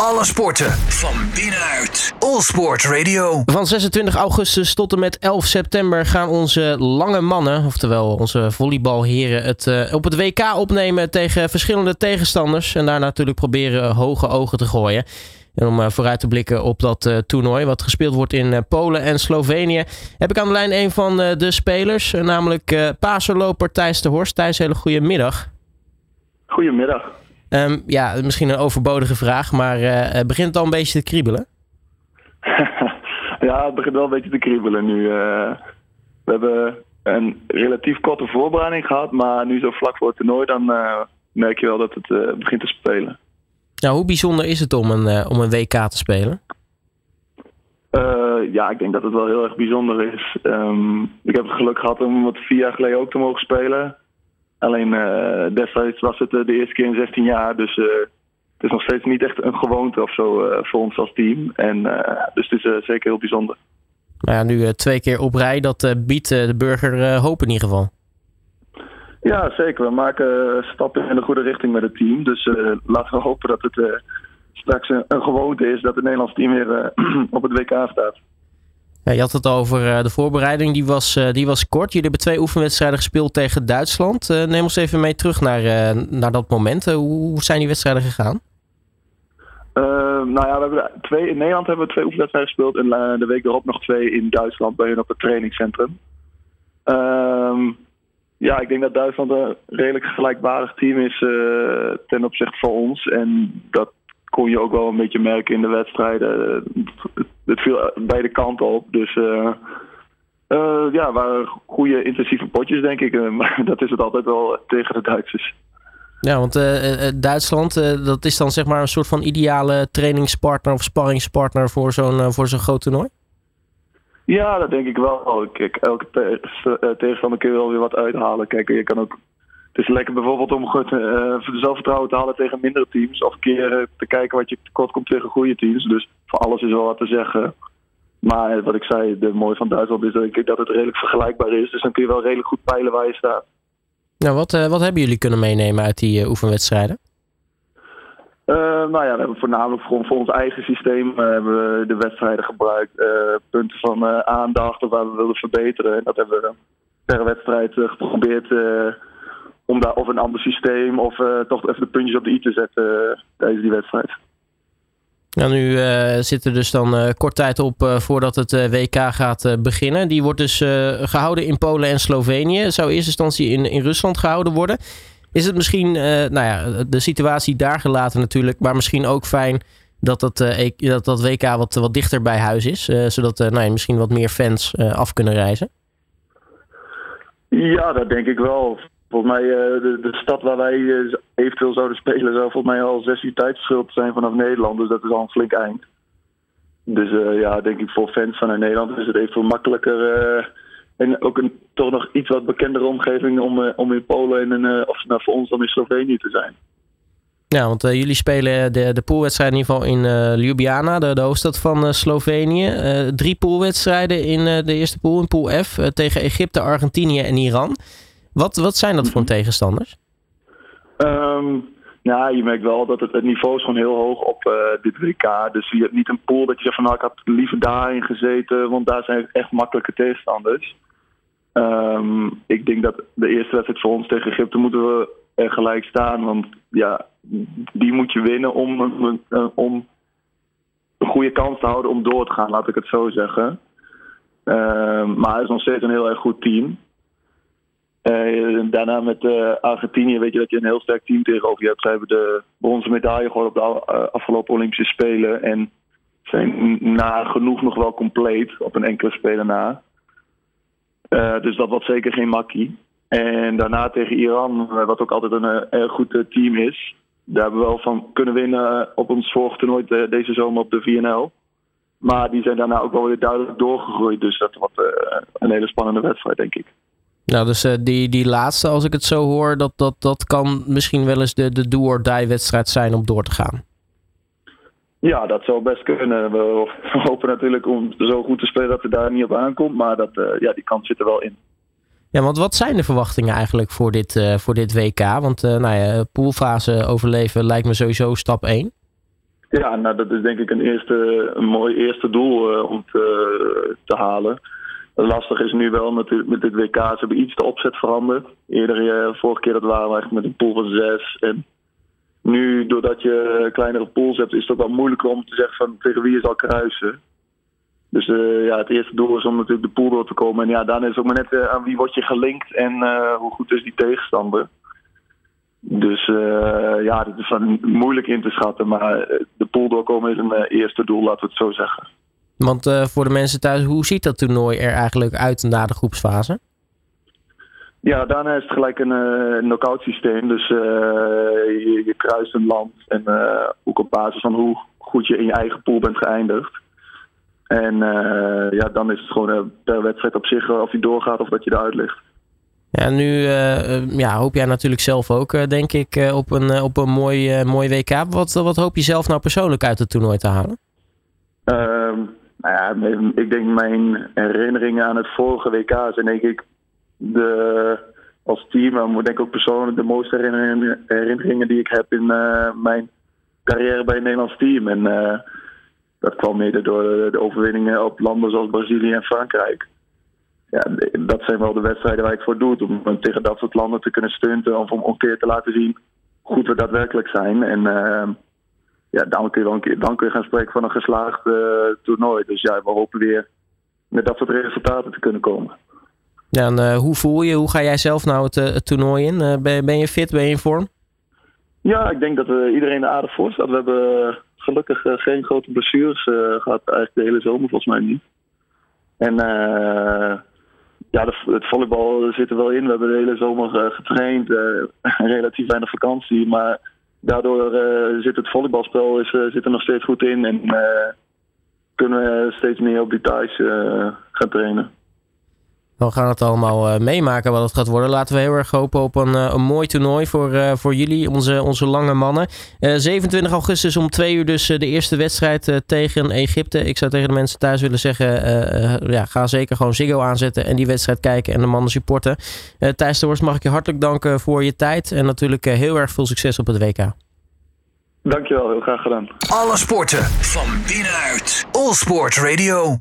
Alle sporten van binnenuit. All Sport Radio. Van 26 augustus tot en met 11 september gaan onze lange mannen, oftewel onze volleybalheren, het uh, op het WK opnemen tegen verschillende tegenstanders. En daar natuurlijk proberen hoge ogen te gooien. En om uh, vooruit te blikken op dat uh, toernooi, wat gespeeld wordt in Polen en Slovenië, heb ik aan de lijn een van de spelers, namelijk uh, Paserloper Thijs de Horst. Thijs, hele goede middag. Goedemiddag. Um, ja, misschien een overbodige vraag, maar uh, begint het al een beetje te kriebelen? ja, het begint wel een beetje te kriebelen nu. Uh, we hebben een relatief korte voorbereiding gehad, maar nu zo vlak voor het toernooi, dan uh, merk je wel dat het begint te spelen. Nou, hoe bijzonder is het om een, om een WK te spelen? ja, ik denk dat het wel heel erg bijzonder is. Um, ik heb het geluk gehad om het vier jaar geleden ook te mogen spelen. Alleen uh, destijds was het de eerste keer in 16 jaar. Dus uh, het is nog steeds niet echt een gewoonte of zo voor ons als team. En, dus het is zeker heel bijzonder. Nou ja, nu twee keer op rij, dat biedt de burger hoop in ieder geval. Ja, zeker. We maken stappen in de goede richting met het team. Dus laten we hopen dat het straks een, een, gewoonte is dat het Nederlands team weer op het WK staat. Ja, je had het over uh, de voorbereiding, die was, uh, die was kort. Jullie hebben twee oefenwedstrijden gespeeld tegen Duitsland. Uh, neem ons even mee terug naar, naar dat moment. hoe zijn die wedstrijden gegaan? nou ja, we hebben twee, in Nederland hebben we twee oefenwedstrijden gespeeld. En de week erop nog twee in Duitsland bij hun op het trainingscentrum. Ehm, ja, ik denk dat Duitsland een redelijk gelijkwaardig team is ten opzichte van ons. En dat kon je ook wel een beetje merken in de wedstrijden. Het viel beide kanten op. Dus uh, uh, ja, waren goede intensieve potjes, denk ik. Uh, maar dat is het altijd wel tegen de Duitsers. Ja, want Duitsland, dat is dan zeg maar een soort van ideale trainingspartner of sparringspartner voor zo'n voor zo'n groot toernooi? Ja, dat denk ik wel. Kijk, elke tegenstander kun je wel weer wat uithalen. Kijk, je kan ook is lekker bijvoorbeeld om goed, uh, zelfvertrouwen te halen tegen mindere teams. Of een keer uh, te kijken wat je tekort komt tegen goede teams. Dus voor alles is wel wat te zeggen. Maar wat ik zei, de mooie van Duitsland is denk ik dat het redelijk vergelijkbaar is. Dus dan kun je wel redelijk goed peilen waar je staat. Nou, wat, uh, wat hebben jullie kunnen meenemen uit die oefenwedstrijden? nou ja, we hebben voornamelijk voor, voor ons eigen systeem hebben we de wedstrijden gebruikt. punten van aandacht of waar we willen verbeteren. En dat hebben we per wedstrijd geprobeerd om daar of een ander systeem of uh, toch even de puntjes op de i te zetten uh, tijdens die wedstrijd. Nou, nu uh, zit er dus dan kort tijd op voordat het WK gaat beginnen. Die wordt dus gehouden in Polen en Slovenië. Zou in eerste instantie in, in Rusland gehouden worden. Is het misschien, nou ja, de situatie daar gelaten natuurlijk, maar misschien ook fijn dat dat, dat, dat WK wat, wat dichter bij huis is, zodat nou ja, misschien wat meer fans af kunnen reizen? Ja, dat denk ik wel. Volgens mij, uh, de, de, stad waar wij uh, eventueel zouden spelen, zou volgens mij al zes uur tijdsverschil zijn vanaf Nederland. Dus dat is al een flink eind. Dus uh, ja, denk ik voor fans vanuit Nederland is het even makkelijker. en ook een toch nog iets wat bekendere omgeving om, om in Polen en of nou, voor ons dan in Slovenië te zijn. Ja, want jullie spelen de, de poolwedstrijd in ieder geval in Ljubljana, de, de, hoofdstad van Slovenië. drie poolwedstrijden in de eerste pool, in pool F, tegen Egypte, Argentinië en Iran. Wat, wat zijn dat voor mhm. tegenstanders? Um, nou, je merkt wel dat het, het niveau is gewoon heel hoog op uh, dit WK. Dus je hebt niet een pool dat je zegt van nou, ik had liever daarin gezeten, want daar zijn echt makkelijke tegenstanders. Um, ik denk dat de eerste wedstrijd voor ons tegen Egypte moeten we er gelijk staan. Want ja, die moet je winnen om, om een goede kans te houden om door te gaan, laat ik het zo zeggen. Um, maar het is nog steeds een heel erg goed team. Uh, daarna met uh, Argentinië weet je dat je een heel sterk team tegenover je hebt. Ze hebben de bronzen medaille gewoon op de uh, afgelopen Olympische Spelen. En zijn nagenoeg nog wel compleet op een enkele speler na. dus dat was zeker geen makkie. En daarna tegen Iran, wat ook altijd een erg goed team is. Daar hebben we wel van kunnen winnen op ons vorige toernooi deze zomer op de VNL. Maar die zijn daarna ook wel weer duidelijk doorgegroeid. Dus dat wordt een hele spannende wedstrijd, denk ik. Nou, dus uh, die, die laatste, als ik het zo hoor, dat, dat, dat kan misschien wel eens de, de do-or-die wedstrijd zijn om door te gaan. Ja, dat zou best kunnen. We hopen natuurlijk om zo goed te spelen dat het daar niet op aankomt. Maar dat, uh, ja, die kans zit er wel in. Ja, want wat zijn de verwachtingen eigenlijk voor dit, uh, voor dit WK? Want nou ja, poolfase overleven lijkt me sowieso stap 1. Ja, nou dat is denk ik een, eerste, een mooi eerste doel om te, te halen. Lastig is nu wel natuurlijk met dit WK. Ze hebben iets de opzet veranderd. Eerder, vorige keer dat waren we echt met een pool van zes. En nu, doordat je kleinere pools hebt, is het ook wel moeilijker om te zeggen van tegen wie je zal kruisen. Dus uh, ja, het eerste doel is om natuurlijk de pool door te komen. En ja, dan is het ook maar net uh, aan wie word je gelinkt en hoe goed is die tegenstander. Dus ja, dat is van moeilijk in te schatten. Maar de pool doorkomen is een eerste doel, laten we het zo zeggen. Want voor de mensen thuis, hoe ziet dat toernooi er eigenlijk uit na de groepsfase? Ja, daarna is het gelijk een uh, knockout systeem. Dus uh, je, je, kruist een land en ook op basis van hoe goed je in je eigen pool bent geëindigd. En ja, dan is het gewoon per wedstrijd op zich of je doorgaat of dat je eruit ligt. Ja, nu ja, hoop jij natuurlijk zelf ook, denk ik, op een, op een mooi, mooi WK. Wat, wat hoop je zelf nou persoonlijk uit het toernooi te halen? Ehm, nou ja, ik denk mijn herinneringen aan het vorige WK zijn denk ik de, als team, maar denk ik ook persoonlijk de mooiste herinneringen, die ik heb in uh, mijn carrière bij het Nederlands team. En uh, dat kwam mede door de overwinningen op landen zoals Brazilië en Frankrijk. Ja, dat zijn wel de wedstrijden waar ik voor doe. Om tegen dat soort landen te kunnen stunten of om een keer te laten zien hoe goed we daadwerkelijk zijn. En uh, ja, dan kun, je wel een keer, dan kun je gaan spreken van een geslaagd toernooi. Dus ja, we hopen weer met dat soort resultaten te kunnen komen. Ja, en, uh, hoe voel je? Hoe ga jij zelf nou het, het toernooi in? Uh, ben, ben, je fit? Ben je in vorm? Ja, ik denk dat uh, iedereen er aardig voor staat. We hebben gelukkig geen grote blessures gehad. Eigenlijk de hele zomer volgens mij niet. En ja, de, het volleybal zit er wel in. We hebben de hele zomer getraind. relatief weinig vakantie. Maar daardoor zit het volleybalspel is, zit er nog steeds goed in. En kunnen we steeds meer op details gaan trainen. We gaan het allemaal uh, meemaken wat het gaat worden. Laten we heel erg hopen op een, uh, een mooi toernooi voor, uh, voor jullie, onze, onze lange mannen. 27 augustus om twee uur dus de eerste wedstrijd tegen Egypte. Ik zou tegen de mensen thuis willen zeggen, ja, ga zeker gewoon Ziggo aanzetten en die wedstrijd kijken en de mannen supporten. Thijs de Horst, mag ik je hartelijk danken voor je tijd en natuurlijk heel erg veel succes op het WK. Dankjewel, heel graag gedaan. Alle sporten van binnenuit. All Sport Radio.